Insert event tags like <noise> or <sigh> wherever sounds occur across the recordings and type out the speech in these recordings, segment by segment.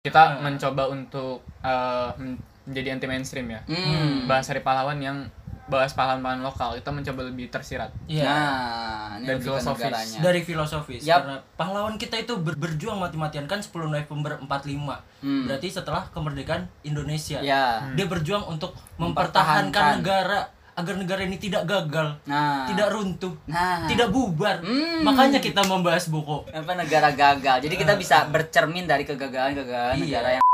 kita mencoba untuk men- menjadi anti mainstream ya Hmm. bahas hari pahlawan yang bahas pahlawan-pahlawan lokal kita mencoba lebih tersirat Iya. Nah, Dan ke filosofis. negaranya. Dari filosofis Yap. karena pahlawan kita itu ber- berjuang mati-matian kan 10 November 45. Hmm. Berarti setelah kemerdekaan Indonesia. Ya. Dia berjuang untuk Mempertahankan. mempertahankan negara agar negara ini tidak gagal, Nah. tidak runtuh, Nah. tidak bubar. Hmm. Makanya kita membahas buku. apa negara gagal. Jadi kita bisa bercermin dari kegagalan-kegagalan Iya. negara yang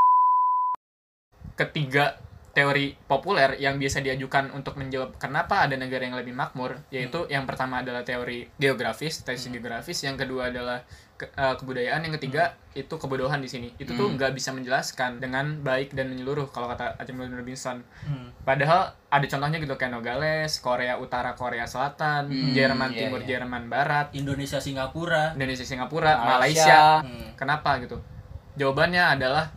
ketiga teori populer yang biasa diajukan untuk menjawab kenapa ada negara yang lebih makmur yaitu yang pertama adalah teori geografis tesis geografis yang kedua adalah ke- eh, kebudayaan yang ketiga itu kebodohan di sini itu tuh nggak bisa menjelaskan dengan baik dan menyeluruh kalau kata Aceh Robinson Hmm. padahal ada contohnya gitu kayak Nogales Korea Utara Korea Selatan Jerman iya, Timur iya. Jerman Barat Indonesia Singapura. Indonesia Singapura Malaysia. Malaysia, Hmm. kenapa gitu jawabannya adalah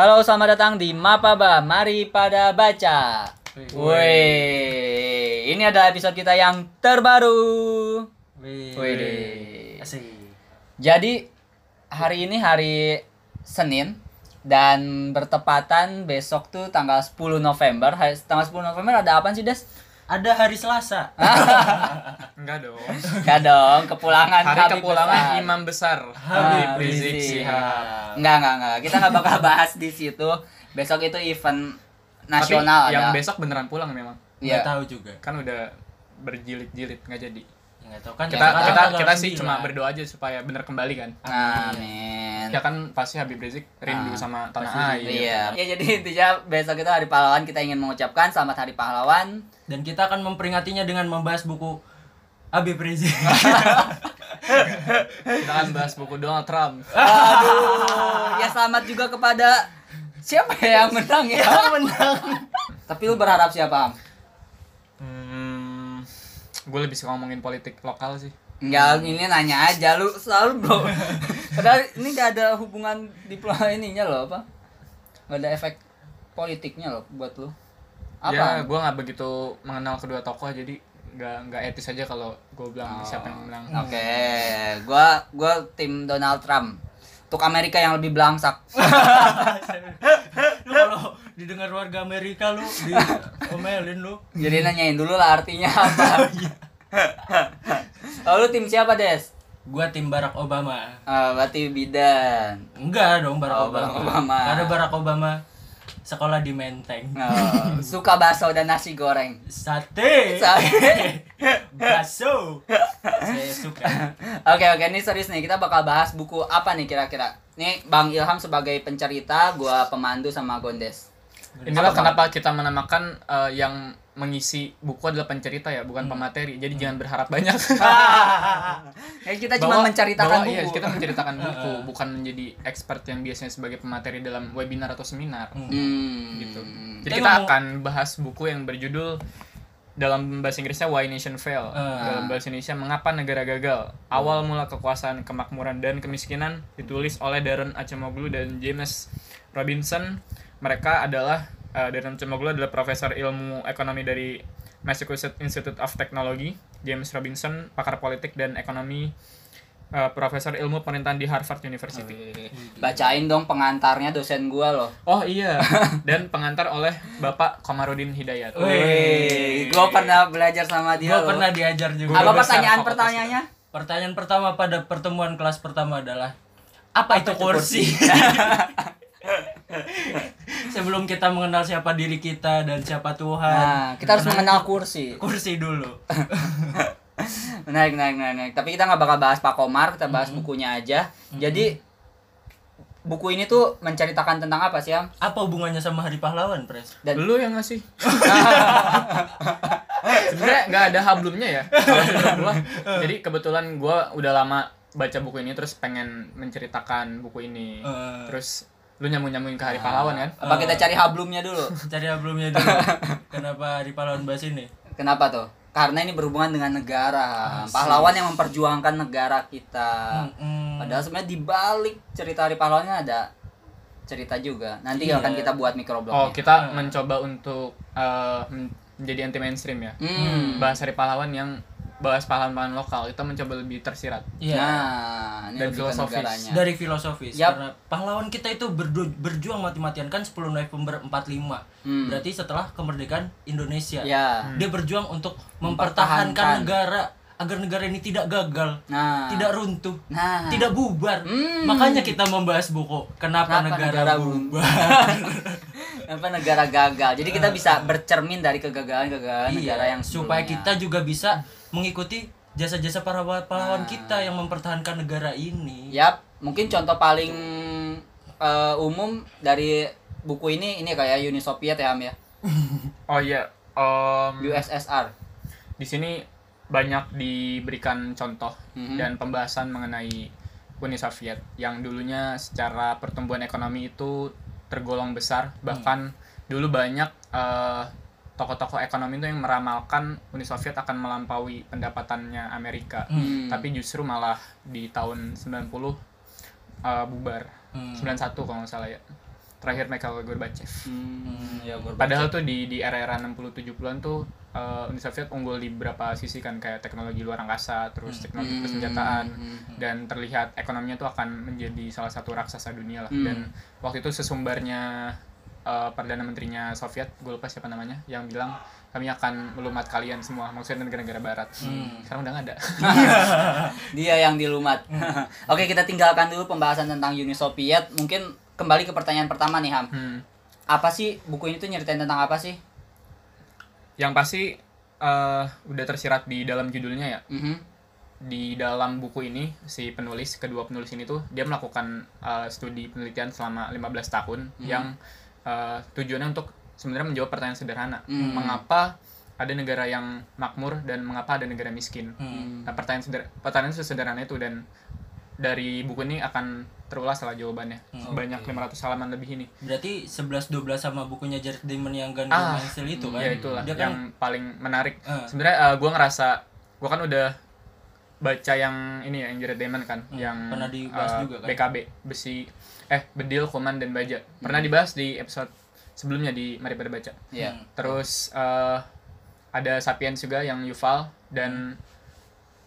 Halo, selamat datang di Mapaba. Mari pada baca. Woi, ini adalah episode kita yang terbaru. Wih. Jadi hari ini hari Senin dan bertepatan besok tuh tanggal 10 November. Hari- Tanggal 10 November ada apa sih, Des? Ada hari Selasa. <laughs> enggak dong Enggak dong, kepulangan hari Habib kepulangan besar. imam besar Habib Habib Rizik. Sihab Enggak, enggak, enggak. Kita enggak bakal <laughs> bahas di situ. Besok itu event nasional Tapi yang ada. besok beneran pulang memang Nggak Iya. tahu juga. kan udah berjilid-jilid nggak jadi Ya, nggak tahu kan. kita sekarang kita kita sih 9. cuma berdoa aja supaya bener kembali kan Amin. ya kan pasti Habib Rizik rindu Ah, sama tanah air Iya. Ya jadi intinya besok itu hari pahlawan kita ingin mengucapkan selamat hari pahlawan. Dan kita akan memperingatinya dengan membahas buku Habib Rizik. <laughs> kita kan bahas buku Donald Trump Aduh, ya selamat juga kepada siapa ya yang menang ya? menang. Tapi lu berharap siapa? Am? Gue lebih suka ngomongin politik lokal sih Enggak, ini nanya aja lu selalu bro. <laughs> Padahal ini gak ada hubungan diploma ininya loh apa? Gak ada efek politiknya loh buat lu. ya Apa? gue nggak begitu mengenal kedua tokoh jadi nggak nggak etis aja kalau gue bilang Oh. siapa yang menang Oke, gua gua tim Donald Trump. Untuk Amerika yang lebih belangsak. <laughs> lu kalau didengar warga Amerika lu diomelin lu. Jadi nanyain dulu lah artinya apa. <laughs> Lalu tim siapa, Des? Gua tim Barack Obama. Ah, berarti bidan. Enggak dong Barack Oh, Obama. Barack Obama. Ada Barack Obama sekolah di Menteng. Oh, suka bakso dan nasi goreng. Sate. Saya- <laughs> Bakso. Saya suka. Oke oke ini serius nih kita bakal bahas buku apa nih kira-kira. Nih Bang Ilham sebagai pencerita, gua pemandu sama Gondes. inilah kenapa kita menamakan eh, yang mengisi buku adalah pencerita ya bukan pemateri. Jadi jangan berharap banyak. Ya <laughs> kita cuma Bahwa- menceritakan bahwa, buku. iya, kita menceritakan <laughs> buku bukan menjadi expert yang biasanya sebagai pemateri dalam webinar atau seminar. Hmm. gitu. Hmm. jadi Tapi kita akan bahas buku yang berjudul dalam bahasa Inggrisnya Why Nation Fail. Ah. dalam bahasa Indonesia Mengapa Negara Gagal? Awal mula kekuasaan kemakmuran dan kemiskinan ditulis oleh Darren Acemoglu dan James Robinson. Mereka adalah eh, Darren Acemoglu adalah profesor ilmu ekonomi dari Massachusetts Institute of Technology James Robinson pakar politik dan ekonomi eh, profesor ilmu pemerintahan di Harvard University Bacain dong pengantarnya dosen gua loh. Oh iya, <laughs> dan pengantar oleh Bapak Komarudin Hidayat. Wih, gua pernah belajar sama dia Gua loh. pernah diajar juga. Apa pertanyaan pertanyaannya? Pertanyaan pertama pada pertemuan kelas pertama adalah apa, itu kursi? <laughs> <laughs> Sebelum kita mengenal siapa diri kita dan siapa Tuhan. Nah, kita harus mengenal kursi. kursi dulu. <laughs> Menarik, menarik, menarik. Tapi kita nggak bakal bahas Pak Komar, kita bahas bukunya aja. Jadi buku ini tuh menceritakan tentang apa sih, Am? Apa hubungannya sama Hari Pahlawan, Pres? Dan Lu yang ngasih. <laughs> Sebenarnya nggak ada hablumnya ya. Jadi kebetulan gua udah lama baca buku ini terus pengen menceritakan buku ini. Eh. Terus lu nyambung-nyambungin ke hari pahlawan kan? apa kita cari hablumnya dulu? <laughs> Cari sebelumnya dulu. <laughs> Kenapa Hari Pahlawan bahas ini? Kenapa tuh? Karena ini berhubungan dengan negara. Asik. Pahlawan yang memperjuangkan negara kita. Mm-mm. Padahal sebenarnya di balik cerita Hari Pahlawannya ada cerita juga. Nanti Iya. akan kita buat microblog. Oh, kita mencoba untuk men- menjadi anti mainstream ya. Hmm. Bahas hari pahlawan yang bahas pahlawan-pahlawan lokal itu mencoba lebih tersirat. Iya. Nah, ini ke filosofis. negaranya. Dari filosofis Yap. karena pahlawan kita itu berdu- berjuang mati-matian kan 10 November 45. Hmm. Berarti setelah kemerdekaan Indonesia. Ya. Dia berjuang untuk Mempertahankan. mempertahankan negara agar negara ini tidak gagal, Nah. tidak runtuh, Nah. tidak bubar. Hmm. Makanya kita membahas buku Kenapa, Kenapa negara, negara bubar. <laughs> apa negara gagal. Jadi kita bisa bercermin dari kegagalan-kegagalan negara yang supaya sebelumnya. kita juga bisa mengikuti jasa-jasa para pahlawan Nah. kita yang mempertahankan negara ini. Yap, mungkin contoh paling eh, umum dari buku ini ini kayak Uni Soviet ya Am ya. <laughs> Oh iya, em, USSR. di sini banyak diberikan contoh Mhm. dan pembahasan mengenai Uni Soviet yang dulunya secara pertumbuhan ekonomi itu tergolong besar bahkan dulu banyak eh, tokoh-tokoh ekonomi itu yang meramalkan Uni Soviet akan melampaui pendapatannya Amerika Hmm. tapi justru malah di tahun 90 eh, bubar Hmm. 91 kalau nggak salah ya terakhir Mikhail Gorbachev Hmm, ya Gorbachev. Padahal tuh di di era-era 60 70-an tuh eh, Uni Soviet unggul di beberapa sisi kan kayak teknologi luar angkasa, terus teknologi Hmm, persenjataan hmm, dan terlihat ekonominya tuh akan menjadi salah satu raksasa dunia lah. Hmm. Dan waktu itu sesumbarnya eh, perdana menterinya Soviet, gue lupa siapa namanya, yang bilang kami akan melumat kalian semua, maksudnya negara-negara barat. Hmm. Sekarang udah nggak ada. <laughs> Dia yang dilumat. <laughs> Oke, kita tinggalkan dulu pembahasan tentang Uni Soviet. Mungkin kembali ke pertanyaan pertama nih Ham. Hmm. Apa sih buku ini tuh nyeritain tentang apa sih? Yang pasti eh, udah tersirat di dalam judulnya ya. Mhm. di dalam buku ini si penulis kedua penulis ini tuh dia melakukan uh, studi penelitian selama 15 tahun yang uh, tujuannya untuk sebenarnya menjawab pertanyaan sederhana Hmm. mengapa ada negara yang makmur dan mengapa ada negara miskin Hmm. nah pertanyaan seder pertanyaan sesederhana itu dan dari buku ini akan terulas lah jawabannya Hmm, banyak 500 halaman lebih ini Berarti 11 12 sama bukunya Jared Diamond yang Gundam Ah, Pencil itu kan. ya itulah Dia yang kan paling menarik Ah. sebenarnya uh, gue ngerasa gue kan udah baca yang ini ya yang Jared Diamond kan Hmm, yang pernah dibahas uh, juga kan? BKB besi eh bedil kuman dan baja pernah dibahas di episode sebelumnya di mari pada baca Iya. Hmm. terus uh, ada sapiens juga yang Yuval dan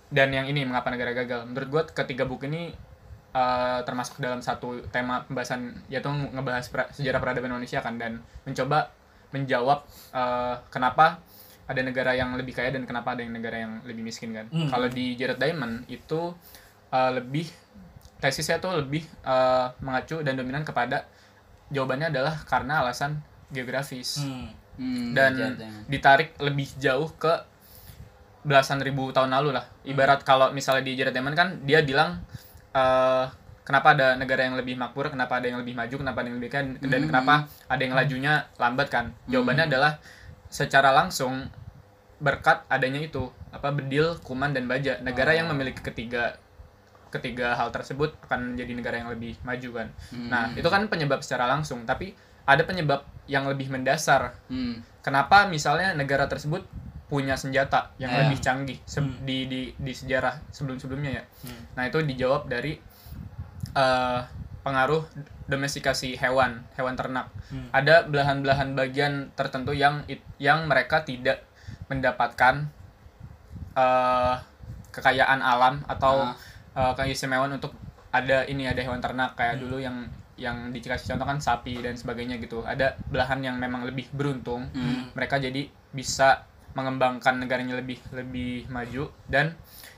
dan yang ini mengapa negara gagal menurut gue ketiga buku ini uh, termasuk dalam satu tema pembahasan yaitu ngebahas pra- sejarah peradaban Indonesia kan dan mencoba menjawab uh, kenapa ada negara yang lebih kaya dan kenapa ada yang negara yang lebih miskin kan Hmm. kalau di Jared Diamond itu uh, lebih tesisnya tuh lebih uh, mengacu dan dominan kepada jawabannya adalah karena alasan geografis Hmm. Hmm, dan belajar dengan- ditarik lebih jauh ke belasan ribu tahun lalu lah. Ibarat kalau misalnya di Jared Diamond kan dia bilang eh, kenapa ada negara yang lebih makmur, kenapa ada yang lebih maju, kenapa ada yang lebih kaya, dan Hmm. kenapa ada yang lajunya lambat kan. Jawabannya adalah secara langsung berkat adanya itu apa bedil, kuman dan baja. Negara yang memiliki ketiga ketiga hal tersebut akan menjadi negara yang lebih maju kan. Nah, itu kan penyebab secara langsung, tapi ada penyebab yang lebih mendasar Hmm. kenapa misalnya negara tersebut punya senjata yang Ya. lebih canggih se- Hmm. di, di di sejarah sebelum sebelumnya ya Hmm. nah itu dijawab dari eh, pengaruh domestikasi hewan hewan ternak Hmm. ada belahan-belahan bagian tertentu yang yang mereka tidak mendapatkan eh, kekayaan alam atau Ah. Keistimewaan untuk ada ini ada hewan ternak kayak dulu yang yang dikasih contoh kan sapi dan sebagainya gitu. Ada belahan yang memang lebih beruntung. Hmm. mereka jadi bisa mengembangkan negaranya lebih lebih maju. Dan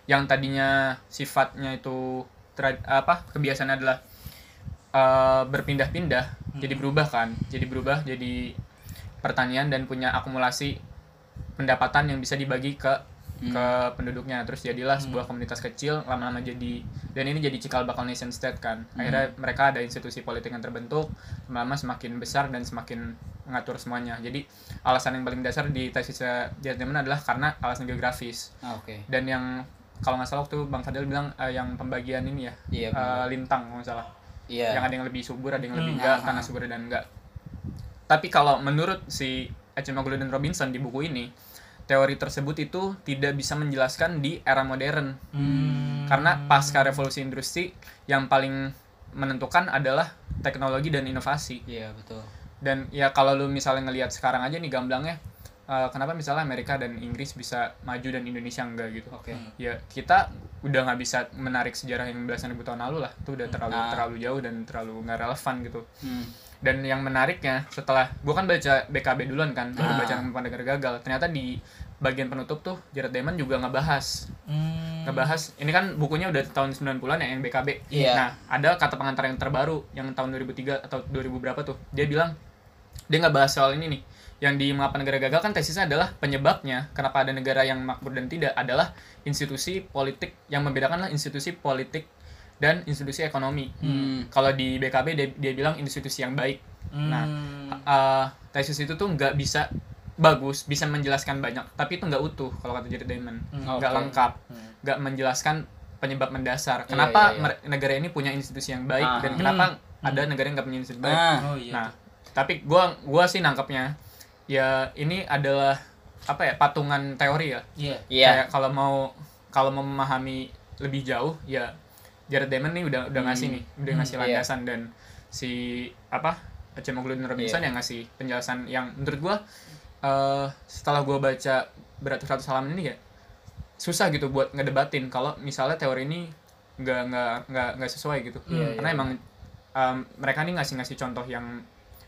yang tadinya sifatnya itu tra- apa kebiasaannya adalah eh, berpindah-pindah jadi berubah kan. Jadi berubah jadi pertanian dan punya akumulasi pendapatan yang bisa dibagi ke ke penduduknya terus jadilah sebuah komunitas kecil lama-lama jadi dan ini jadi cikal bakal nation state kan akhirnya mereka ada institusi politik yang terbentuk lama-lama semakin besar dan semakin mengatur semuanya jadi alasan yang paling dasar di tesis Diamond adalah karena alasan geografis Ah, Oke. dan yang kalau nggak salah waktu Bang Fadil bilang eh, yang pembagian ini ya Iya. eh, benar. lintang kalau nggak salah Iya. yang ada yang lebih subur ada yang lebih Hmm. enggak Aha. tanah subur dan enggak tapi kalau menurut si Acemoglu dan Robinson di buku ini teori tersebut itu tidak bisa menjelaskan di era modern Hmm. karena pasca revolusi industri yang paling menentukan adalah teknologi dan inovasi Iya, betul. dan ya kalau lu misalnya ngelihat sekarang aja nih gamblangnya eh, kenapa misalnya Amerika dan Inggris bisa maju dan Indonesia enggak gitu Oke. ya kita udah nggak bisa menarik sejarah yang belasan ribu tahun lalu lah itu udah terlalu Ah. terlalu jauh dan terlalu nggak relevan gitu Hmm. Dan yang menariknya setelah gua kan baca BKB duluan kan baru Ah. baca Nama negara gagal ternyata di bagian penutup tuh Jared Diamond juga ngebahas Hmm. ngebahas ini kan bukunya udah tahun 90-an ya yang BKB. Iya. Nah, ada kata pengantar yang terbaru yang tahun 2003 atau 2000 berapa tuh. Dia bilang dia nggak bahas soal ini nih. Yang di mengapa negara gagal kan tesisnya adalah penyebabnya kenapa ada negara yang makmur dan tidak adalah institusi politik yang membedakan lah institusi politik dan institusi ekonomi. Hmm. Kalau di BKB dia, dia bilang institusi yang baik. Nah, Hmm. uh, tesis itu tuh nggak bisa bagus, bisa menjelaskan banyak, tapi itu nggak utuh kalau kata Jared Diamond, Hmm, nggak oke. lengkap, Hmm. nggak menjelaskan penyebab mendasar. Iya, Kenapa iya, iya. mer- negara ini punya institusi yang baik Ah. dan kenapa ada negara yang nggak punya institusi baik? Ah, Oh iya. Nah, tapi gua gua sih nangkepnya ya ini adalah apa ya patungan teori ya. Iya. iya. Kayak kalau mau kalau mau memahami lebih jauh ya Jared Diamond nih udah udah ngasih nih, udah ngasih iya. landasan dan si apa Acemoglu dan Robinson Iya. yang ngasih penjelasan yang menurut gua eh setelah gua baca beratus-ratus halaman ini ya susah gitu buat ngedebatin kalau misalnya teori ini nggak nggak nggak nggak sesuai gitu Iya, karena iya. emang em, mereka nih ngasih ngasih contoh yang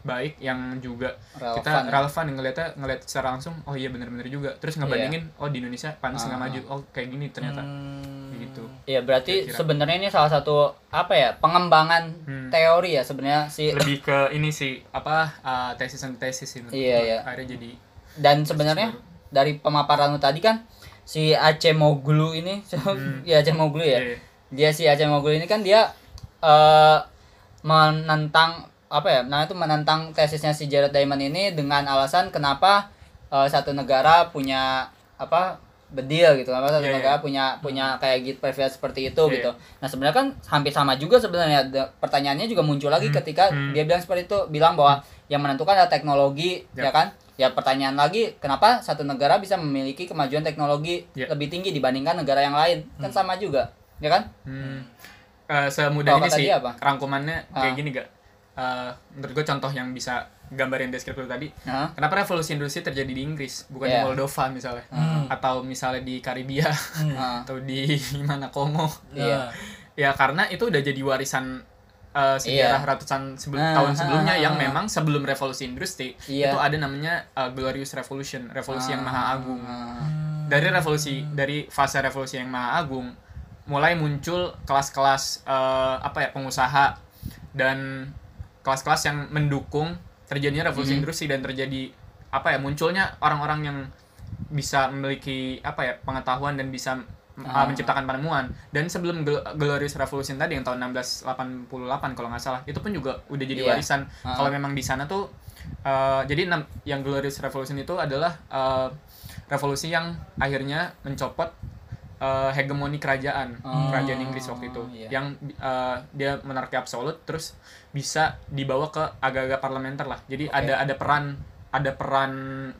baik yang juga Relevan kita ya. relevan ngeliatnya ngeliat secara langsung oh iya bener-bener juga terus ngebandingin Iya. oh di Indonesia pantas nggak Ah. maju oh kayak gini ternyata Hmm. gitu Iya, berarti sebenarnya ini salah satu apa ya? Pengembangan Hmm. teori ya sebenarnya si lebih ke ini sih apa uh, tesis tesis sih menurut Iya, gua. iya. akhirnya jadi dan sebenarnya dari pemaparan lu tadi kan si Aceh Moglu ini <laughs> ya Aceh Moglu ya. iya, Dia si Aceh Moglu ini kan dia eh menentang apa ya? Nah, itu menentang tesisnya si Jared Diamond ini dengan alasan kenapa eh, satu negara punya apa bedil gitu kenapa satu Iya, negara iya. punya punya kayak gitu privilege seperti itu Iya, gitu nah sebenarnya kan hampir sama juga sebenarnya pertanyaannya juga muncul lagi ketika hmm. dia bilang seperti itu bilang bahwa yang menentukan adalah teknologi Yap. ya kan ya pertanyaan lagi kenapa satu negara bisa memiliki kemajuan teknologi Ya. lebih tinggi dibandingkan negara yang lain kan sama juga ya kan Hmm. Eh, semudah ini sih apa? rangkumannya kayak Ah. gini gak Eh, menurut gue contoh yang bisa gambarin deskripsi tadi Hah? kenapa revolusi industri terjadi di Inggris bukan Iya. di Moldova misalnya Hmm. atau misalnya di Karibia Ah. <laughs> atau di <laughs> mana Kongo Iya. ya karena itu udah jadi warisan eh, sejarah ratusan sebelum Ah, tahun ah, sebelumnya ah, yang ah. memang sebelum revolusi industri Iya. itu ada namanya eh, glorious revolution revolusi yang maha agung Ah. dari revolusi dari fase revolusi yang maha agung mulai muncul kelas-kelas eh, apa ya pengusaha dan kelas-kelas yang mendukung terjadinya revolusi Mhm. industri dan terjadi apa ya munculnya orang-orang yang bisa memiliki apa ya pengetahuan dan bisa uh, menciptakan penemuan dan sebelum Gl- Glorious Revolution tadi yang tahun 1688 kalau nggak salah itu pun juga udah jadi Iya. warisan Ah. kalau memang di sana tuh uh, jadi yang Glorious Revolution itu adalah uh, revolusi yang akhirnya mencopot uh, hegemoni kerajaan Oh, kerajaan Inggris waktu itu iya. yang uh, dia monarki absolut terus bisa dibawa ke agak-agak parlementer lah jadi Oke. ada ada peran ada peran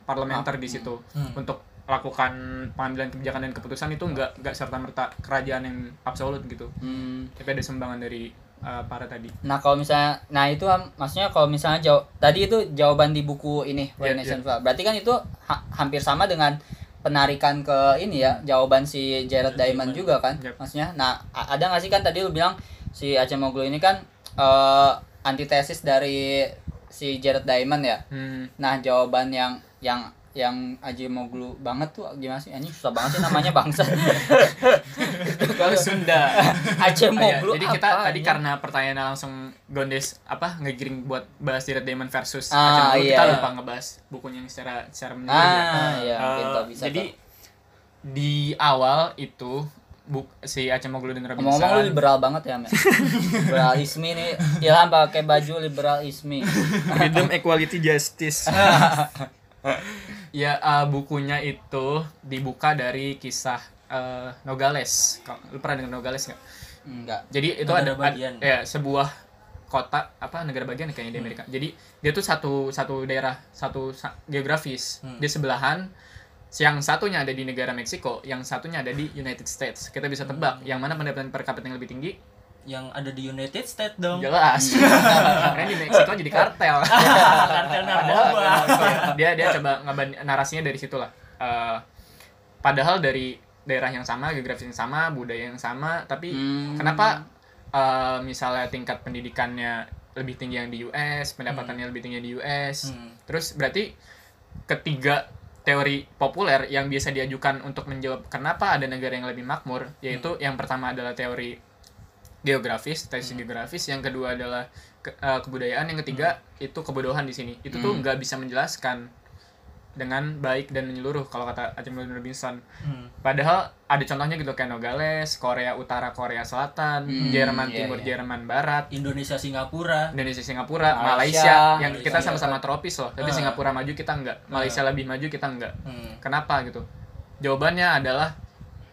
parlementer Ah, di situ Hmm. untuk lakukan pengambilan kebijakan dan keputusan itu nggak nggak serta merta kerajaan yang absolut gitu Hmm. tapi ada sumbangan dari uh, para tadi Nah kalau misalnya, nah itu maksudnya kalau misalnya jawab tadi itu jawaban di buku ini Iya, Renaissance File. Berarti kan itu ha- hampir sama dengan penarikan ke ini ya jawaban si Jared Diamond juga kan, Yep. maksudnya. Nah ada nggak sih kan tadi lu bilang si Acemoglu ini kan eh, antitesis dari si Jared Diamond ya. hmm, Nah jawaban yang yang yang Acemoglu banget tuh gimana sih? Ini susah banget sih namanya bangsa. <laughs> kalau Sunda <laughs> Acemoglu jadi kita apa tadi ini? karena pertanyaannya langsung gondes apa ngegiring buat bahas Jared Diamond versus Ah, Acemoglu, iya. kita lupa ngebahas bukunya yang secara secara menyeluruh ya. Ah, iya, Eh, mungkin tuh bisa jadi tuh. di awal itu buk, si Acemoglu dan Robinson Ngomong-ngomong lu liberal banget ya, Men. <laughs> liberal ismi nih. Ilham pakai baju liberal ismi. Freedom, Equality, Justice. Ya eh, bukunya itu dibuka dari kisah eh, Nogales. Lu pernah dengar Nogales nggak? Enggak. Jadi itu Negara ada bagian. ya sebuah kota apa negara bagian kayaknya di Amerika. Jadi dia tuh satu satu daerah satu sa- geografis. Hmm. Dia sebelahan. Yang satunya ada di negara Meksiko, yang satunya ada di United States. Kita bisa tebak yang mana pendapatan per kapita yang lebih tinggi. Yang ada di United States dong. jelas karena di Meksiko jadi kartel <laughs> Kartel narkoba. dia dia coba ngeban narasinya dari situ lah Eh, padahal dari daerah yang sama geografis yang sama budaya yang sama tapi Hmm. kenapa eh, misalnya tingkat pendidikannya lebih tinggi yang di US pendapatannya lebih tinggi di US Hmm. terus berarti ketiga teori populer yang biasa diajukan untuk menjawab kenapa ada negara yang lebih makmur yaitu yang pertama adalah teori geografis tesis geografis yang kedua adalah ke- eh, kebudayaan yang ketiga itu kebodohan di sini. Itu tuh nggak bisa menjelaskan dengan baik dan menyeluruh kalau kata Aceh Robinson. Hmm. padahal ada contohnya gitu kayak Nogales Korea Utara Korea Selatan Hmm, Jerman iya, Timur iya. Jerman Barat. Indonesia Singapura. Indonesia Singapura Malaysia, Malaysia, yang Malaysia. kita sama-sama tropis loh. Tapi Ah. Singapura maju kita enggak Malaysia lebih maju kita enggak Hmm. kenapa gitu? Jawabannya adalah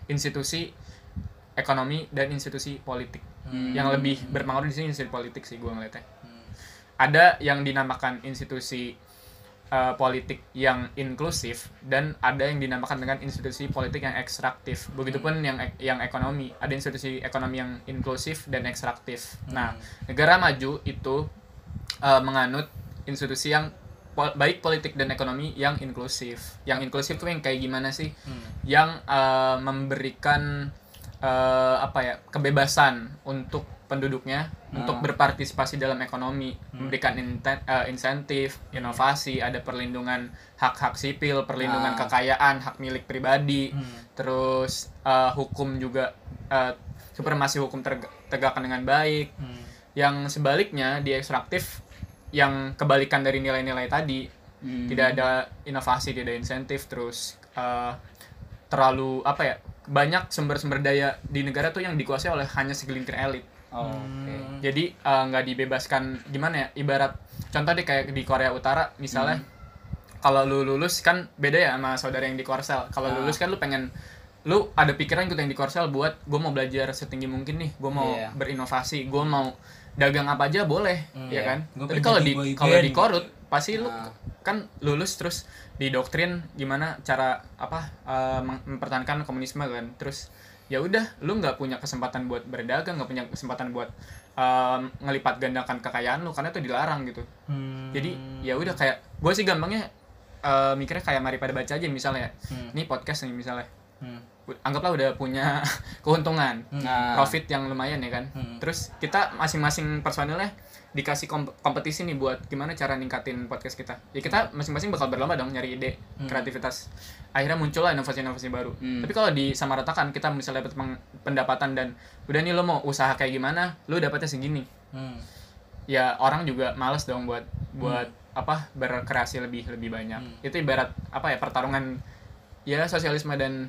institusi ekonomi dan institusi politik Hmm. yang lebih berpengaruh di sini institusi politik sih gue ngeliatnya. Hmm. ada yang dinamakan institusi uh, politik yang inklusif dan ada yang dinamakan dengan institusi politik yang ekstraktif. Begitupun yang ek- yang ekonomi. Ada institusi ekonomi yang inklusif dan ekstraktif. Nah negara maju itu uh, menganut institusi yang pol- baik politik dan ekonomi yang inklusif. Yang inklusif tuh yang kayak gimana sih? Hmm. yang uh, memberikan uh, apa ya kebebasan untuk penduduknya untuk berpartisipasi dalam ekonomi memberikan inten- uh, insentif inovasi ada perlindungan hak-hak sipil perlindungan Ah. kekayaan hak milik pribadi Hmm. terus uh, hukum juga uh, supremasi hukum tegakkan dengan baik Hmm. yang sebaliknya di ekstraktif yang kebalikan dari nilai-nilai tadi Hmm. tidak ada inovasi tidak ada insentif terus uh, terlalu apa ya banyak sumber-sumber daya di negara tuh yang dikuasai oleh hanya segelintir elit Oh, oke. jadi uh, nggak dibebaskan gimana ya ibarat contoh deh kayak di Korea Utara misalnya kalau lu lulus kan beda ya sama saudara yang di Korsel kalau Ah. lulus kan lu pengen lu ada pikiran gitu yang di Korsel buat gue mau belajar setinggi mungkin nih gue mau Iya. berinovasi gue mau dagang apa aja boleh Hmm, ya iya. kan Gua tapi kalau di kalau di korut pasti lu Ah. kan lulus terus didoktrin gimana cara apa uh, mem- mempertahankan komunisme kan terus ya udah lu nggak punya kesempatan buat berdagang nggak punya kesempatan buat um, ngelipat gandakan kekayaan lu karena itu dilarang gitu Hmm. jadi ya udah kayak gue sih gampangnya uh, mikirnya kayak mari pada baca aja misalnya Hmm. ini podcast nih misalnya Hmm. Anggaplah udah punya <laughs> keuntungan Nah, profit yang lumayan ya kan. Hmm. terus kita masing-masing personilnya dikasih kom- kompetisi nih buat gimana cara ningkatin podcast kita. Ya kita masing-masing bakal berlomba dong nyari ide kreativitas. Akhirnya muncullah inovasi-inovasi baru. Hmm. tapi kalau disamaratakan kita misalnya dapat pendapatan dan udah nih lo mau usaha kayak gimana lo dapatnya segini. Hmm. ya orang juga males dong buat buat apa berkreasi lebih lebih banyak. Hmm. itu ibarat apa ya pertarungan ya sosialisme dan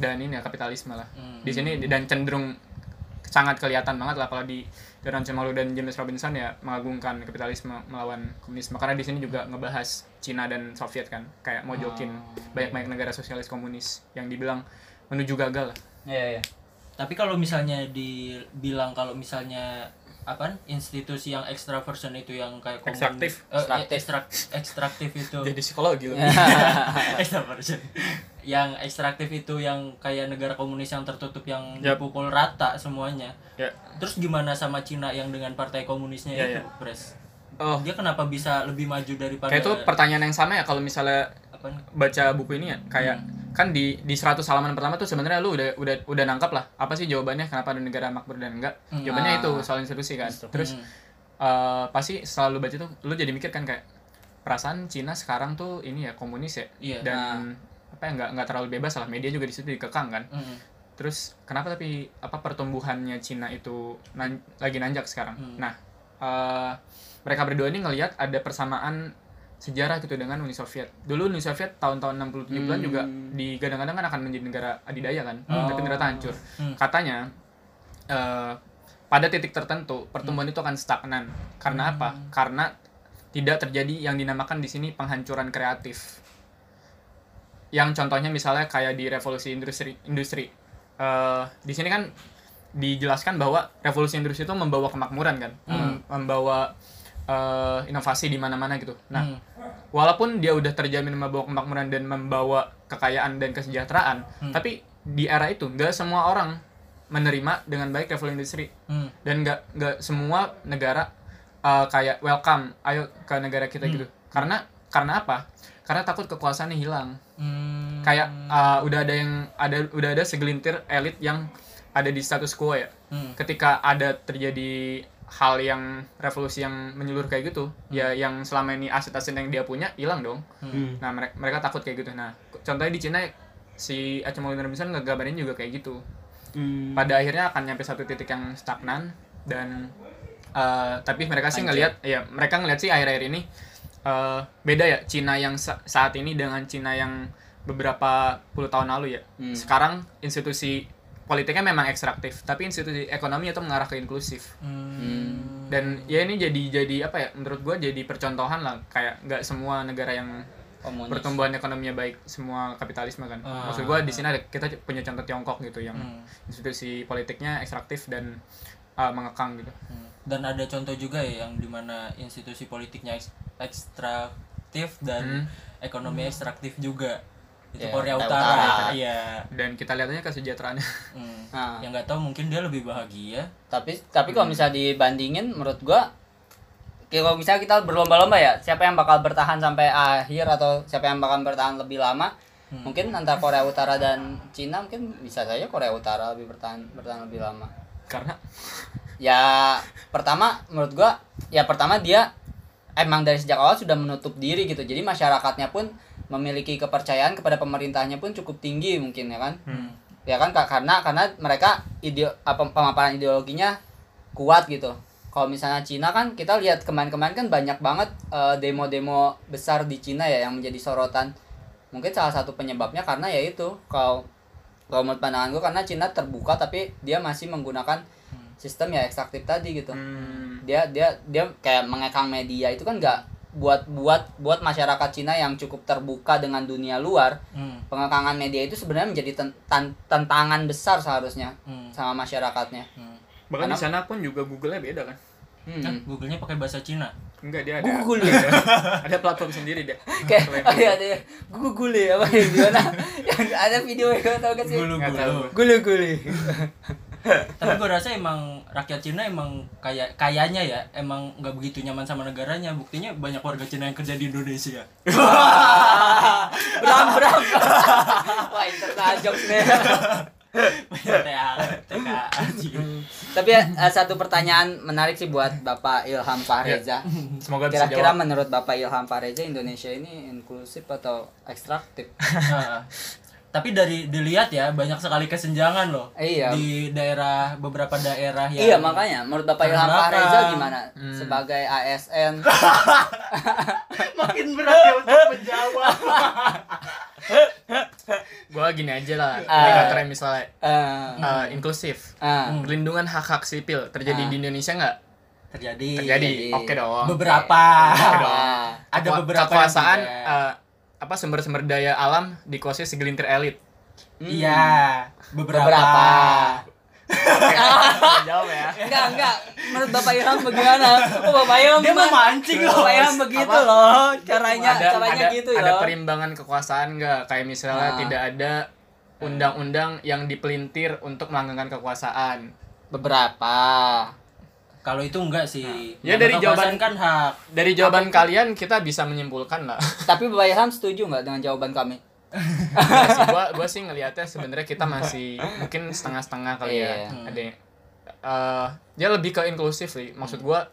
dan ini ya kapitalisme lah Hmm. di sini dan cenderung sangat kelihatan banget lah kalau di Daran Cemalu dan James Robinson ya mengagungkan kapitalisme melawan komunisme karena di sini juga ngebahas Cina dan Soviet kan kayak mojokin Oh, banyak-banyak negara sosialis komunis yang dibilang menuju gagal lah Iya, iya. Tapi kalau misalnya dibilang kalau misalnya apa institusi yang extraversion itu yang kayak komun- Ekstraktif. eh, Ekstraktif. ekstrak ekstraktif itu <laughs> jadi psikologi loh <laughs> extraversion yang ekstraktif itu yang kayak negara komunis yang tertutup yang Yap. dipukul rata semuanya ya terus gimana sama Cina yang dengan partai komunisnya Ya, itu ya. pres oh dia kenapa bisa lebih maju daripada kayak itu pertanyaan yang sama ya kalau misalnya apa baca buku ini ya? Kayak kan di di 100 halaman pertama tuh sebenarnya lu udah udah udah nangkap lah. Apa sih jawabannya? Kenapa ada negara makmur dan enggak? Hmm. jawabannya Ah. itu soal institusi kan. Terus Hmm. eh, pasti selalu baca tuh lu jadi mikir kan kayak perasaan Cina sekarang tuh ini ya komunis ya? Iya. dan apa ya nggak nggak terlalu bebas lah. Media juga di situ dikekang kan. Hmm. terus kenapa tapi apa pertumbuhannya Cina itu nan- lagi nanjak sekarang? Hmm. nah eh, mereka berdua ini ngelihat ada persamaan sejarah gitu dengan Uni Soviet. Dulu Uni Soviet tahun-tahun 60 70-an juga digadang-gadang kan akan menjadi negara adidaya kan tapi ternyata hancur. Hmm. katanya eh, pada titik tertentu pertumbuhan itu akan stagnan. Karena apa? Karena tidak terjadi yang dinamakan di sini penghancuran kreatif. Yang contohnya misalnya kayak di revolusi industri industri. Eh, di sini kan dijelaskan bahwa revolusi industri itu membawa kemakmuran kan Mem- membawa eh, inovasi di mana-mana gitu nah Hmm. walaupun dia udah terjamin membawa kemakmuran dan membawa kekayaan dan kesejahteraan Hmm. tapi di era itu nggak semua orang menerima dengan baik travel industry Hmm. dan nggak nggak semua negara uh, kayak welcome ayo ke negara kita gitu karena karena apa karena takut kekuasaannya hilang Hmm. kayak uh, udah ada yang ada udah ada segelintir elit yang ada di status quo ya Hmm. ketika ada terjadi hal yang revolusi yang menyeluruh kayak gitu ya yang selama ini aset-aset yang dia punya hilang dong. Hmm. nah mereka mereka takut kayak gitu. Nah contohnya di Cina si Acemoglu Robinson ngegambarin juga kayak gitu. Hmm. pada akhirnya akan nyampe satu titik yang stagnan dan uh, tapi mereka sih ngelihat ya mereka ngelihat sih akhir-akhir ini uh, beda ya Cina yang sa- saat ini dengan Cina yang beberapa puluh tahun lalu ya. Hmm. sekarang institusi politiknya memang ekstraktif tapi institusi ekonomi itu mengarah ke inklusif Hmm. dan ya ini jadi jadi apa ya menurut gua jadi percontohan lah kayak nggak semua negara yang komunis pertumbuhan ekonominya baik semua kapitalisme kan Ah. maksud gua di sini ada kita punya contoh Tiongkok gitu yang Hmm. institusi politiknya ekstraktif dan uh, mengekang gitu Hmm. Dan ada contoh juga ya yang di mana institusi politiknya eks- ekstraktif dan Hmm. ekonomi ekstraktif juga. Itu Ya, Korea Korea Utara. Utara. Iya. dan kita lihat aja kesejahteraannya Hmm. Nah. <laughs> Yang nggak tahu mungkin dia lebih bahagia. tapi tapi kalau misalnya dibandingin menurut gua kayak kalau misalnya kita berlomba-lomba ya siapa yang bakal bertahan sampai akhir atau siapa yang bakal bertahan lebih lama Hmm. mungkin antara Korea Utara dan Cina mungkin bisa saja Korea Utara lebih bertahan bertahan lebih lama karena ya pertama menurut gua ya pertama dia emang dari sejak awal sudah menutup diri gitu jadi masyarakatnya pun memiliki kepercayaan kepada pemerintahnya pun cukup tinggi mungkin ya kan? Hmm. ya kan? Karena karena mereka ide apa pemaparan ideologinya kuat gitu. Kalau misalnya Cina kan kita lihat kemarin-kemarin kan banyak banget eh, demo-demo besar di Cina ya yang menjadi sorotan. Mungkin salah satu penyebabnya karena ya itu kalau kalau menurut pandangan gue karena Cina terbuka tapi dia masih menggunakan sistem ya ekstraktif tadi gitu. Hmm, dia dia dia kayak mengekang media itu kan nggak buat buat buat masyarakat Cina yang cukup terbuka dengan dunia luar Hmm. pengekangan media itu sebenarnya menjadi ten- tan- tantangan besar seharusnya Hmm. sama masyarakatnya Hmm. bahkan di sana pun juga Google-nya beda kan hmm. Nah, Google-nya pakai bahasa Cina. enggak dia ada Google ya <laughs> ada platform sendiri dia <laughs> kayak oh iya ada Google ya apa yang gimana yang <laughs> ada video yang tau gak sih tahu. Gulu-gulu. Google Google Tapi gue rasa emang rakyat Cina emang kayak kayaknya ya emang nggak begitu nyaman sama negaranya. Buktinya banyak warga Cina yang kerja di Indonesia. beram beram <laughs> wah internal jokes nih tapi eh, satu pertanyaan menarik sih buat Bapak Ilham Fahreza. Semoga bisa kira-kira menurut Bapak Ilham Fahreza Indonesia ini inklusif atau ekstraktif? Nah, <laughs> tapi dari dilihat ya banyak sekali kesenjangan loh Iya. di daerah beberapa daerah yang Iya makanya menurut Bapak Ilham. Fahreza gimana Hmm. sebagai ASN <laughs> makin berat ya untuk menjawab. <laughs> gua gini aja lah Ah. indikatornya misalnya eh, uh, inklusif ah, perlindungan hak-hak sipil terjadi Ah. di Indonesia nggak Terjadi. terjadi Jadi, oke dong Beberapa. ah, Ada Kekua- beberapa yang kekuasaan uh, apa sumber-sumber daya alam dikuasai segelintir elit. Iya, beberapa. beberapa. Nggak <laughs> jawab ya. Enggak enggak. Menurut Bapak Ilham bagaimana? Oh Bapak Ilham Dia mau mancing loh. Bapak Ilham begitu Apa? loh. Caranya ada caranya ada, gitu ada ya perimbangan kekuasaan nggak kayak misalnya Ah. tidak ada undang-undang yang dipelintir untuk melanggengkan kekuasaan. Beberapa Kalau itu enggak sih. Ya, Nama dari jawaban- kan hak. dari jawaban kalian kita bisa menyimpulkan lah <laughs> tapi Bapak Ilham setuju nggak dengan jawaban kami sih, gua gua sih <laughs> ngelihatnya sebenarnya kita masih mungkin setengah-setengah kali Iya. ya ada yang- eh, dia lebih ke inklusif sih maksud gua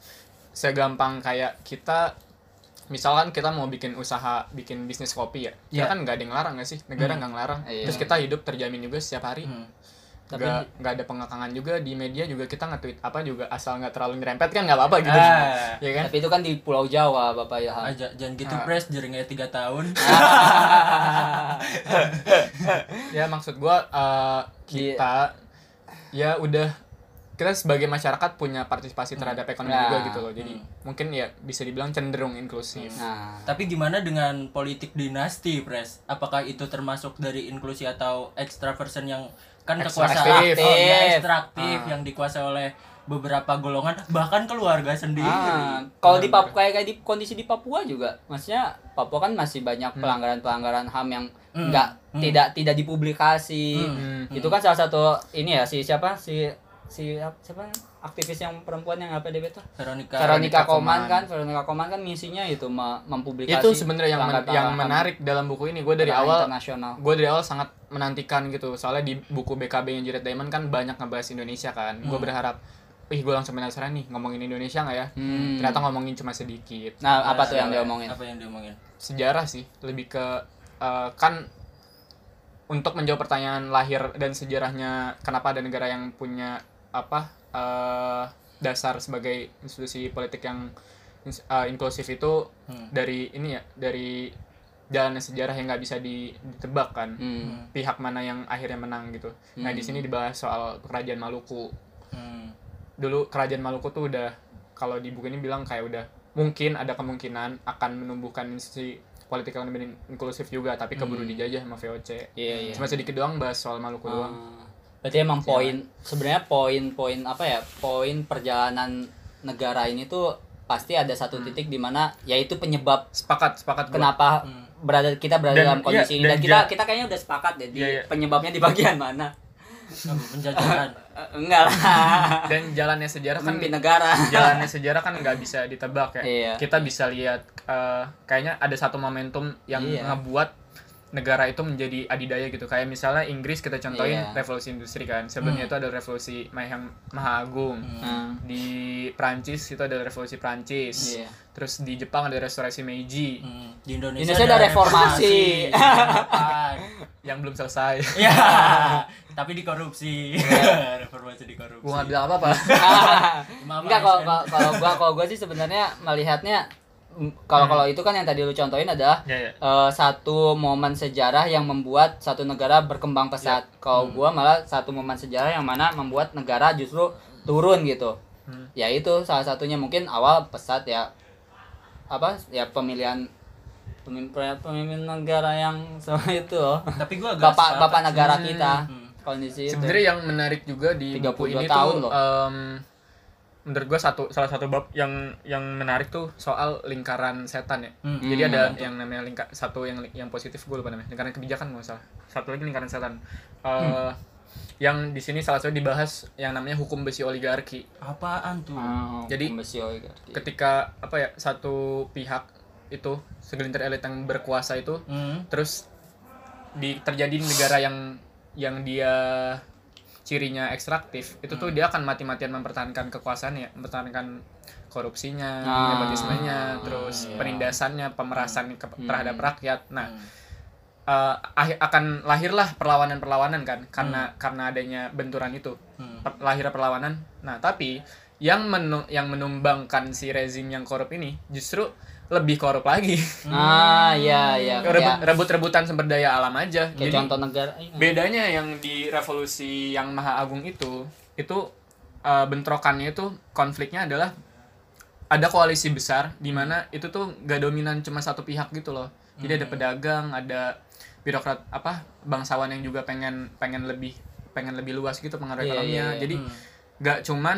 segampang kayak kita misalkan kita mau bikin usaha bikin bisnis kopi ya kita Iya. kan nggak ada yang larang nggak sih negara nggak ngelarang Iya. terus kita hidup terjamin juga setiap hari Hmm. Tapi nggak nggak ada pengekangan juga di media juga kita nge-tweet apa juga asal nggak terlalu nyerempet kan nggak apa-apa gitu Ah. <laughs> ya kan tapi itu kan di Pulau Jawa Bapak Ilham Aja, jangan gitu Ah. pres jaringnya tiga tahun. <laughs> ya maksud gua eh, kita ya udah kita sebagai masyarakat punya partisipasi terhadap ekonomi Nah. juga gitu loh jadi mungkin ya bisa dibilang cenderung inklusif nah Tapi gimana dengan politik dinasti, Pres? Apakah itu termasuk dari inklusi atau extraversion yang kan kekuasaan Ekstraktif. oh, ya, ekstraktif Ah. yang dikuasai oleh beberapa golongan bahkan keluarga sendiri. Ah, kalau di Papua kayak, kayak di kondisi di Papua juga, maksudnya Papua kan masih banyak pelanggaran-pelanggaran HAM yang Hmm. nggak Hmm. tidak tidak dipublikasi Hmm. itu kan salah satu ini ya si siapa si si ap- siapa aktivis yang perempuan yang LPDP itu Veronica Veronica Koman Koman. kan Veronica Koman kan misinya itu me- mempublikasi itu sebenarnya yang men- yang menarik dalam buku ini. Gue dari awal internasional. gue dari awal sangat menantikan gitu. Soalnya di buku BKB yang Jared Diamond kan banyak ngebahas Indonesia kan. Gue Hmm. berharap ih gue langsung penasaran nih ngomongin Indonesia nggak ya? Hmm. ternyata ngomongin cuma sedikit. Nah apa Nah, tuh yang diomongin? apa yang diomongin? Sejarah sih. Lebih ke eh, kan untuk menjawab pertanyaan lahir dan sejarahnya kenapa ada negara yang punya apa eh, dasar sebagai institusi politik yang eh, inklusif itu Hmm. dari ini ya dari jalannya sejarah yang nggak bisa di- ditebak kan Hmm. pihak mana yang akhirnya menang gitu nah di Hmm. sini dibahas soal kerajaan Maluku Hmm. dulu kerajaan Maluku tuh udah kalau di buku ini bilang kayak udah mungkin ada kemungkinan akan menumbuhkan institusi politik yang lebih inklusif juga tapi keburu Hmm. dijajah sama VOC iya iya cuma sedikit doang bahas soal Maluku doang Ah. Berarti emang poin sebenarnya poin-poin apa ya poin perjalanan negara ini tuh pasti ada satu Hmm. titik di mana yaitu penyebab sepakat sepakat gua. kenapa Hmm. berada kita berada Dan, dalam kondisi iya, ini dan dan kita kita kayaknya udah sepakat deh di Iya, iya. penyebabnya di bagian mana penjajahan <laughs> Eh, enggak lah <laughs> dan jalannya sejarah kan pemimpin negara jalannya sejarah kan nggak bisa ditebak ya Iya. kita bisa lihat eh, kayaknya ada satu momentum yang Iya. ngebuat negara itu menjadi adidaya gitu kayak misalnya Inggris kita contohin Iya. revolusi industri kan sebelumnya Hmm. itu ada revolusi yang maha agung Hmm. Hmm. di Prancis itu ada revolusi Prancis Iya. terus di Jepang ada restorasi Meiji Hmm. di Indonesia, Indonesia ada reformasi. Kapan? yang belum selesai ya <laughs> tapi dikorupsi <laughs> reformasi dikorupsi gua nggak bilang apa apa <laughs> Maaf, enggak kalau kalau- gua kalau gua sih sebenarnya melihatnya mm, kalau Hmm. kalau itu kan yang tadi lu contohin adalah ya ya eh, satu momen sejarah yang membuat satu negara berkembang pesat. Ya. Kalau Hmm. gua malah satu momen sejarah yang mana membuat negara justru turun gitu. Hmm. Ya itu salah satunya mungkin awal pesat ya apa ya pemilihan pemimpin pemimpin negara yang <laughs> sama itu loh. tapi gua agak Bapak bapak negara kita Hmm. kondisi itu. sebenarnya yang menarik juga di 32 buku ini tahun tuh loh. em, menurut gua satu salah satu bab yang yang menarik tuh soal lingkaran setan ya Hmm. Jadi Hmm. ada yang namanya lingkar satu yang yang positif gue lupa namanya lingkaran kebijakan nggak salah. Satu lagi lingkaran setan. Eh, Yang di sini salah satu dibahas yang namanya hukum besi oligarki. apaan tuh Ah, Jadi, pembesi oligarki. Ketika apa ya satu pihak itu segelintir elit yang berkuasa itu Hmm. terus di terjadi di negara yang yang dia cirinya ekstraktif itu tuh dia akan mati-matian mempertahankan kekuasaannya mempertahankan korupsinya, Ah, nepotismenya, terus iya. penindasannya, pemerasan ke- terhadap rakyat. Nah, Hmm. ahi- akan lahirlah perlawanan-perlawanan kan karena karena adanya benturan itu Hmm. Per- lahir perlawanan nah tapi yang menu- yang menumbangkan si rezim yang korup ini justru lebih korup lagi <laughs> Ah, iya iya. Rebut-rebutan sumber daya alam aja Kayak jadi contoh negara. bedanya yang di revolusi yang maha agung itu itu eh, bentrokannya itu konfliknya adalah ada koalisi besar di mana itu tuh gak dominan cuma satu pihak gitu loh jadi ada pedagang ada birokrat apa bangsawan yang juga pengen pengen lebih pengen lebih luas gitu pengaruh ekonominya iya, iya. jadi Hmm. gak cuman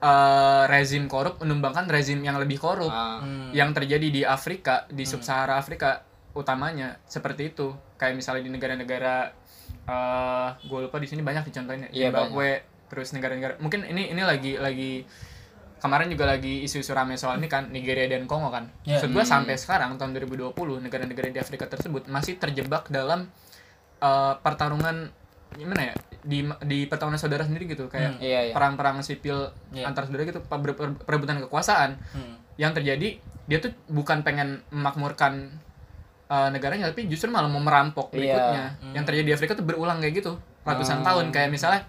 eh, rezim korup menumbangkan rezim yang lebih korup. Ah, Hmm. yang terjadi di Afrika di sub-Sahara Afrika utamanya seperti itu. Kayak misalnya di negara-negara eh gue lupa di sini banyak dicontohin ya Iya, Zimbabwe terus negara-negara mungkin ini ini lagi lagi kemarin juga lagi isu-isu rame soal ini kan Nigeria dan Kongo kan. Iya. maksud gue Hmm. sampai sekarang tahun 2020 negara-negara di Afrika tersebut masih terjebak dalam eh, pertarungan gimana ya di di pertarungan saudara sendiri gitu kayak iya iya. perang-perang sipil Iya. antar saudara gitu per- per- perebutan kekuasaan Hmm. yang terjadi dia tuh bukan pengen memakmurkan uh, negaranya tapi justru malah mau merampok Iya. berikutnya Hmm. yang terjadi di Afrika tuh berulang kayak gitu ratusan Hmm. tahun kayak misalnya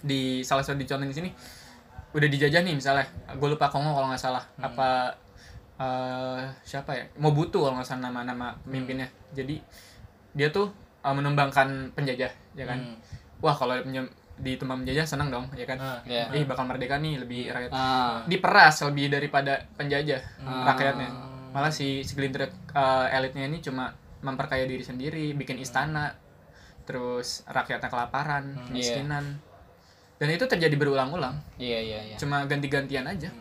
di salah satu dicontoh di sini udah dijajah nih misalnya gue lupa Kongo kalau nggak salah Hmm. apa uh, siapa ya Mobutu kalau nggak salah nama-nama pemimpinnya jadi dia tuh uh, menumbangkan penjajah ya kan Hmm. wah kalau menye- ditumbang penjajah senang dong ya kan Ah. Iya. ih bakal merdeka nih lebih rakyat Ah, diperas lebih daripada penjajah Hmm. rakyatnya malah si segelintir uh, elitnya ini cuma memperkaya diri sendiri bikin istana terus rakyatnya kelaparan Hmm. kemiskinan dan itu terjadi berulang-ulang iya iya iya. cuma ganti-gantian aja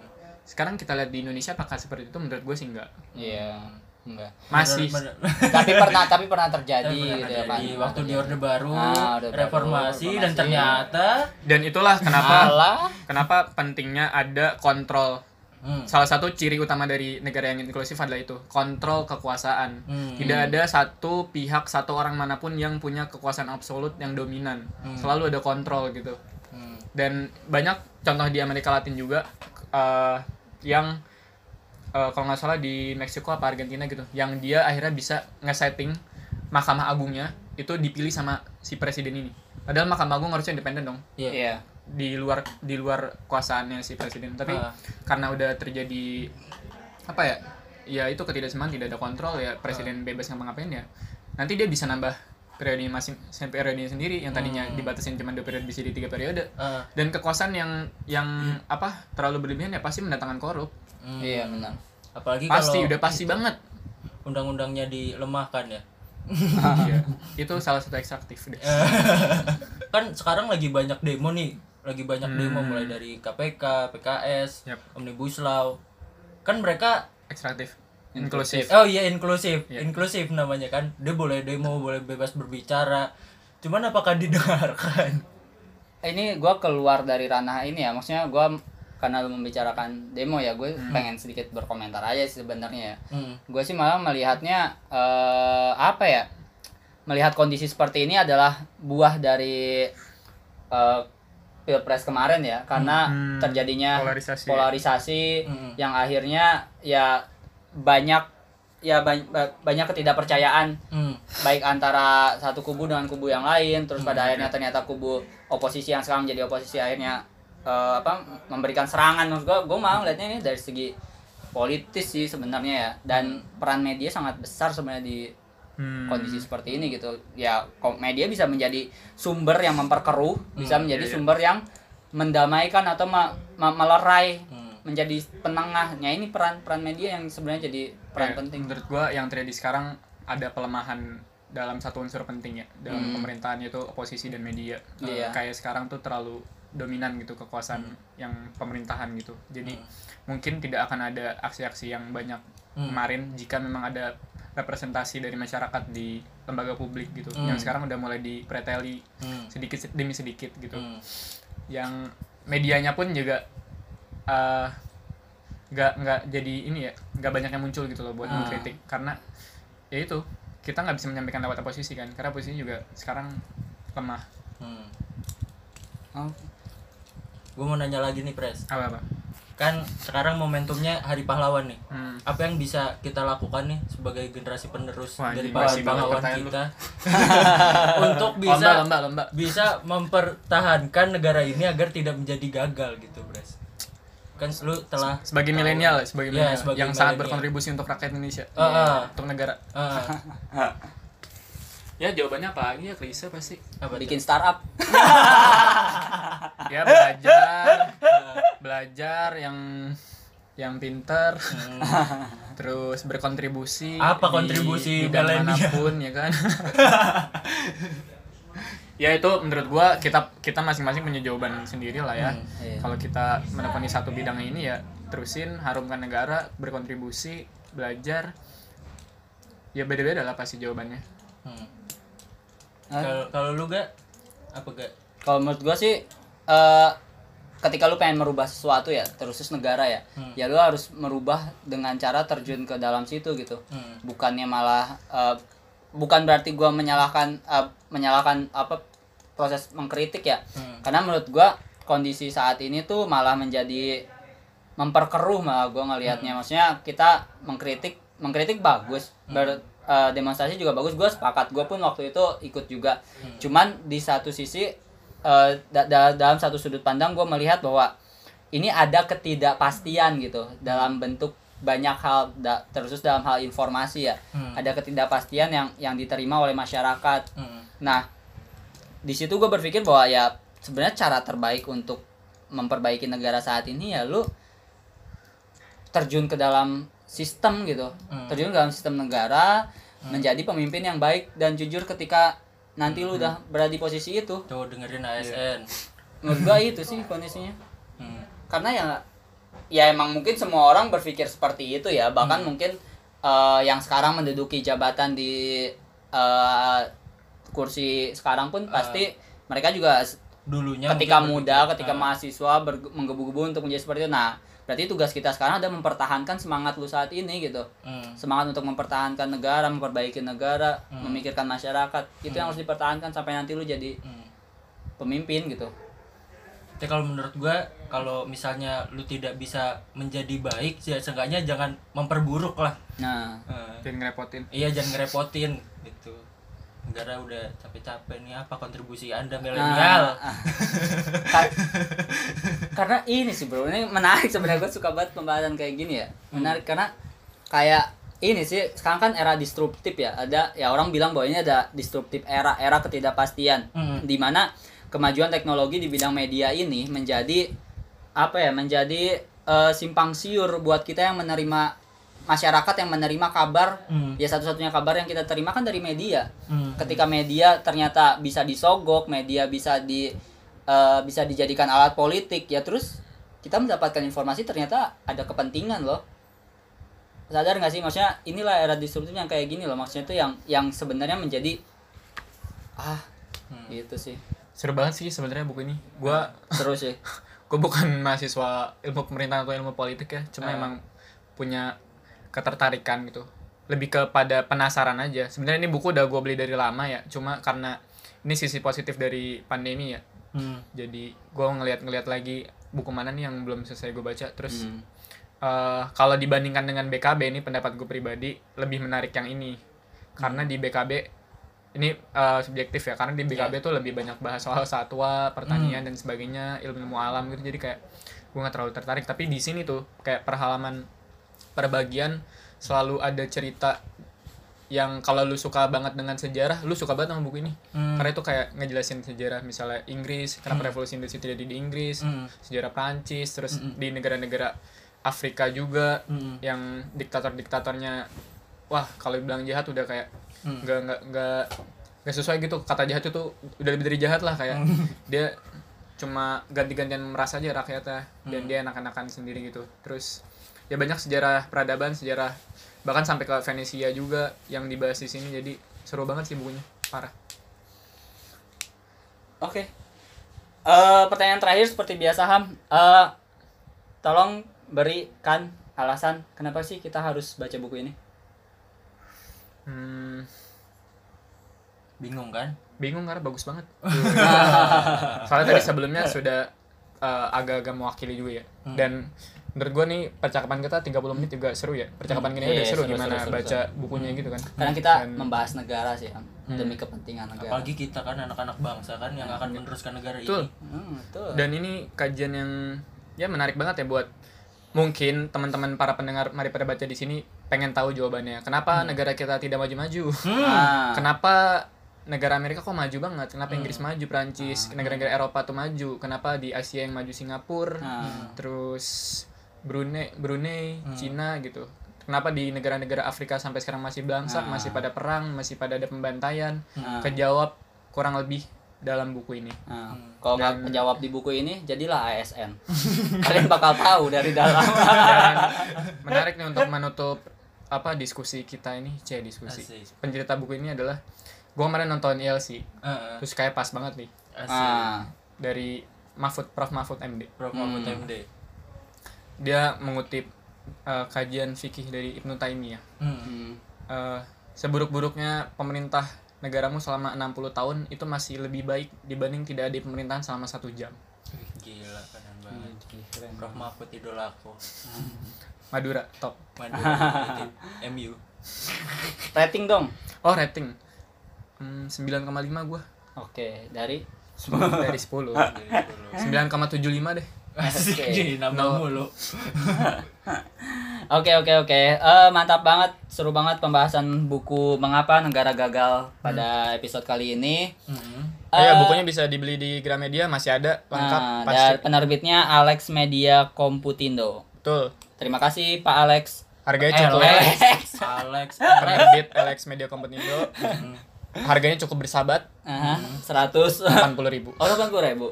sekarang kita lihat di Indonesia apakah seperti itu menurut gue sih enggak Iya. Enggak. Masih. Bener- <laughs> tapi pernah tapi pernah terjadi gitu ya kan di waktu di orde baru Ah, Orde Baru, reformasi dan ternyata dan itulah kenapa kenapa pentingnya ada kontrol. Hmm, salah satu ciri utama dari negara yang inklusif adalah itu kontrol kekuasaan. Hmm. tidak ada satu pihak satu orang mana pun yang punya kekuasaan absolut yang dominan. Hmm. selalu ada kontrol gitu. Hmm, dan banyak contoh di Amerika Latin juga eh, yang eh, kalau nggak salah di Meksiko apa Argentina gitu yang dia akhirnya bisa nge-setting Mahkamah Agungnya itu dipilih sama si presiden ini. Padahal Mahkamah Agung harusnya independen dong. Iya. Iya. Di luar di luar kuasaannya si presiden. Tapi Ah. karena udah terjadi apa ya ya itu ketidakseimbangan tidak ada kontrol ya presiden bebas ngapa-ngapain ya nanti dia bisa nambah periode masing periode sendiri. Yang tadinya dibatasin cuma dua periode bisa di tiga periode. Ah, dan kekuasaan yang yang apa terlalu berlebihan ya pasti mendatangkan korup hmm. iya benar. Apalagi pasti kalau udah pasti banget. undang-undangnya dilemahkan ya. Iya. <laughs> itu salah satu ekstraktif deh. <laughs> Kan sekarang lagi banyak demo nih lagi banyak Hmm. demo mulai dari KPK, PKS, Yap. Omnibus Law. Kan mereka ekstraktif inklusif. Oh iya inklusif. Iya. inklusif namanya kan. Dia boleh demo boleh bebas berbicara. Cuman apakah didengarkan? Ini gua keluar dari ranah ini ya. Maksudnya gua karena lu membicarakan demo ya gue pengen sedikit berkomentar aja sih sebenarnya ya hmm. gue sih malah melihatnya eh, apa ya melihat kondisi seperti ini adalah buah dari eh, pilpres kemarin ya karena Hmm, terjadinya polarisasi. polarisasi Hmm. yang akhirnya ya banyak ya ba- ba- banyak ketidakpercayaan Hmm. baik antara satu kubu dengan kubu yang lain terus pada Hmm, akhirnya ternyata kubu oposisi yang sekarang menjadi oposisi akhirnya eh, apa memberikan serangan maksud gue gue mau lihatnya ini dari segi politis sih sebenarnya ya dan peran media sangat besar sebenarnya di Hmm. kondisi seperti ini gitu ya media bisa menjadi sumber yang memperkeruh bisa menjadi iya, iya. sumber yang mendamaikan atau ma- ma- melerai Hmm. menjadi penengahnya ini peran peran media yang sebenarnya jadi peran Ya, penting Menurut gua yang terjadi sekarang ada pelemahan dalam satu unsur penting ya dalam Hmm. pemerintahan yaitu oposisi dan media. Iya. Kayak sekarang tuh terlalu dominan gitu kekuasaan yang pemerintahan gitu. Jadi mungkin tidak akan ada aksi-aksi yang banyak Hmm. kemarin jika memang ada representasi dari masyarakat di lembaga publik gitu. Hmm. Yang sekarang udah mulai dipreteli Hmm. sedikit demi sedikit gitu Hmm. yang medianya pun juga eh, nggak nggak jadi ini ya nggak banyak yang muncul gitu loh buat Ah. mengkritik karena ya itu kita nggak bisa menyampaikan lewat posisi kan karena posisi juga sekarang lemah Hmm. Oh, gue mau nanya lagi nih pres. Apa apa? Kan sekarang momentumnya hari pahlawan nih. Hmm. apa yang bisa kita lakukan nih sebagai generasi penerus Wah, dari para pahlawan lu. kita? <laughs> Untuk bisa lomba lomba. lomba bisa mempertahankan negara ini agar tidak menjadi gagal gitu bres kan lu telah sebagai milenial sebagai Ya, sebagai yang sangat berkontribusi untuk rakyat Indonesia. Ah, ah. untuk negara. Ah, <laughs> ya jawabannya apa? Lagi ya klise pasti. Apa bikin startup. <laughs> Ya belajar belajar yang yang pinter. Hmm. <laughs> terus berkontribusi Apa di kontribusi bidang milenial? mana pun ya kan? <laughs> Ya itu menurut gua kita kita masing-masing punya jawaban sendiri lah ya. Hmm, iya. kalau kita menekuni satu bidang ini ya terusin harumkan negara berkontribusi belajar. Ya beda-beda lah pasti jawabannya. Hmm. Kalau kalau lu gak apa gak Kalau menurut gua sih eh ketika lu pengen merubah sesuatu ya, terusus negara ya, Hmm. ya lu harus merubah dengan cara terjun ke dalam situ gitu. Hmm. Bukannya malah eh, bukan berarti gua menyalahkan eh, menyalahkan apa proses mengkritik ya. Hmm. Karena menurut gua kondisi saat ini tuh malah menjadi memperkeruh malah gua ngelihatnya. Maksudnya kita mengkritik mengkritik bagus, ber, eh, demonstrasi juga bagus. Gua sepakat. Gua pun waktu itu ikut juga. Cuman di satu sisi eh, da- da- dalam satu sudut pandang gue melihat bahwa ini ada ketidakpastian gitu dalam bentuk banyak hal da- terus dalam hal informasi ya Hmm. ada ketidakpastian yang yang diterima oleh masyarakat Hmm. nah di situ gue berpikir bahwa ya sebenarnya cara terbaik untuk memperbaiki negara saat ini ya lu terjun ke dalam sistem gitu. Hmm. terjun dalam sistem negara menjadi pemimpin yang baik dan jujur ketika nanti lu udah berada di posisi itu. Tuh dengerin ASN menurut gua itu sih kondisinya. Hmm. karena ya ya emang mungkin semua orang berpikir seperti itu ya. Bahkan mungkin eh, yang sekarang menduduki jabatan di eh, kursi sekarang pun pasti mereka juga dulunya ketika muda, ketika Ah. mahasiswa menggebu-gebu untuk menjadi seperti itu. Nah, berarti tugas kita sekarang adalah mempertahankan semangat lu saat ini gitu. Hmm. Semangat untuk mempertahankan negara, memperbaiki negara, Hmm. memikirkan masyarakat. Itu yang harus dipertahankan sampai nanti lu jadi Hmm. pemimpin gitu. Tapi kalau menurut gua kalau misalnya lu tidak bisa menjadi baik ya seenggaknya jangan memperburuk lah. Nah, Eh, dan ngerepotin iya jangan ngerepotin gitu. Negara udah capek-capek nih apa kontribusi Anda Ah, milenial? ah. Ka- karena ini sih bro, ini menarik sebenarnya gue suka banget pembahasan kayak gini ya. Menarik karena kayak ini sih sekarang kan era disruptif ya. Ada ya orang bilang bahwa ini ada disruptif era, era ketidakpastian. Hmm. Di mana kemajuan teknologi di bidang media ini menjadi apa ya? Menjadi eh, simpang siur buat kita yang menerima masyarakat yang menerima kabar Hmm. ya satu-satunya kabar yang kita terima kan dari media Hmm. ketika media ternyata bisa disogok, media bisa di eh, bisa dijadikan alat politik, ya terus kita mendapatkan informasi ternyata ada kepentingan loh. Sadar nggak sih maksudnya inilah era disruptif yang kayak gini loh maksudnya itu yang yang sebenarnya menjadi ah Hmm. gitu sih. seru banget sih sebenarnya buku ini gua Terus sih. <laughs> gue bukan mahasiswa ilmu pemerintahan atau ilmu politik ya cuma Ah. emang punya ketertarikan gitu. Lebih kepada penasaran aja. Sebenarnya ini buku udah gue beli dari lama ya cuma karena ini sisi positif dari pandemi ya. Hmm. jadi gue ngeliat-ngeliat lagi buku mana nih yang belum selesai gue baca. Terus Hmm. eh, kalau dibandingkan dengan BKB ini pendapat gue pribadi lebih menarik yang ini. Karena di BKB ini eh, subjektif ya karena di BKB tuh lebih banyak bahas soal satwa pertanian dan sebagainya ilmu ilmu alam gitu. Jadi kayak gue nggak terlalu tertarik. Tapi di sini tuh kayak per halaman per bagian selalu ada cerita yang kalau lu suka banget dengan sejarah lu suka banget sama buku ini Hmm. karena itu kayak ngejelasin sejarah misalnya Inggris kenapa revolusi industri terjadi di Inggris Hmm. sejarah Prancis terus Mm-mm. di negara-negara Afrika juga Hmm. yang diktator-diktatornya wah kalau bilang jahat udah kayak Hmm. nggak nggak nggak nggak sesuai gitu kata jahat itu udah lebih dari jahat lah kayak Hmm. <laughs> dia cuma ganti-gantian merasa aja rakyatnya dan Hmm. dia enak-enakan sendiri gitu terus ya banyak sejarah peradaban sejarah bahkan sampai ke Venesia juga yang dibahas di sini jadi seru banget sih bukunya parah Oke. Eh, pertanyaan terakhir seperti biasa Ham. Eh, tolong berikan alasan kenapa sih kita harus baca buku ini? hmm, Bingung kan? bingung karena bagus banget <laughs> soalnya tadi sebelumnya sudah eh, agak-agak mewakili juga ya Hmm. dan menurut gua nih percakapan kita 30 menit juga seru ya. Percakapan gini Iya, udah seru, seru, gimana seru, seru, baca bukunya gitu kan. Karena kita Dan- membahas negara sih Ham. demi kepentingan negara. Apalagi kita kan anak-anak bangsa kan yang akan meneruskan negara Betul. ini. Hmm, betul. dan ini kajian yang ya menarik banget ya buat mungkin teman-teman para pendengar mari pada baca di sini pengen tahu jawabannya. Kenapa negara kita tidak maju-maju? Ah, kenapa negara Amerika kok maju banget? Kenapa Inggris maju Prancis negara-negara Eropa tuh maju? Kenapa di Asia yang maju Singapura? Ah. terus Brunei Brunei Cina gitu kenapa di negara-negara Afrika sampai sekarang masih bangsa Ah. masih pada perang masih pada ada pembantaian Ah. kejawab kurang lebih dalam buku ini Nah, kalau nggak kejawab di buku ini, jadilah ASN. <laughs> Kalian bakal tahu dari dalam. dan menarik nih untuk menutup apa diskusi kita ini c diskusi Asik. pencerita buku ini adalah gua kemarin nonton ILC Heeh. terus kayak pas banget nih Asik. ah, dari Mahfud Prof Mahfud MD Prof Mahfud Hmm. MD. Dia mengutip eh, kajian fikih dari Ibnu Taimiyah Hmm. hmm. Eh, seburuk-buruknya pemerintah negaramu selama 60 tahun itu masih lebih baik dibanding tidak ada pemerintahan selama satu jam Gila keren banget. Keren. Prof Mahfud idolaku. Madura top Madura MU. <laughs> Rating dong. oh rating hmm, 9,5 gua Oke, dari dari 10 9,75 deh Asik, jadi nambah mulu. <laughs> Oke oke oke. Eh, mantap banget, seru banget pembahasan buku Mengapa Negara Gagal pada episode kali ini. Hmm. ya Eh, bukunya bisa dibeli di Gramedia masih ada lengkap Nah, pasti dan penerbitnya Alex Media Komputindo. betul Terima kasih Pak Alex. harganya Eh, cukup Alex. Alex. <laughs> penerbit Alex Media Kompetindo harganya cukup bersahabat Aha, 100. 80 ribu Oh, 80 ribu.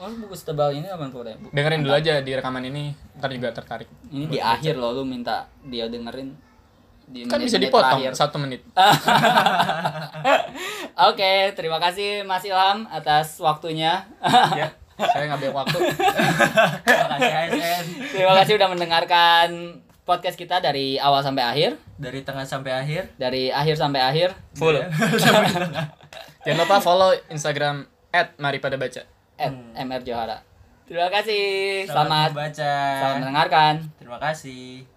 Iya. Oh, buku setebal ini 80 ribu. dengerin dulu aja di rekaman ini ntar juga tertarik Ini di akhir loh lu minta dia dengerin di kan bisa dipotong terakhir. satu menit <laughs> Oke, terima kasih Mas Ilham atas waktunya. ya saya ngambil waktu Makasih ASN. terima kasih udah mendengarkan podcast kita dari awal sampai akhir, Dari tengah sampai akhir. dari akhir sampai akhir. full jangan lupa follow instagram at mari pada baca At MR Johara. Terima kasih. Selamat Selamat membaca. selamat mendengarkan. Terima kasih.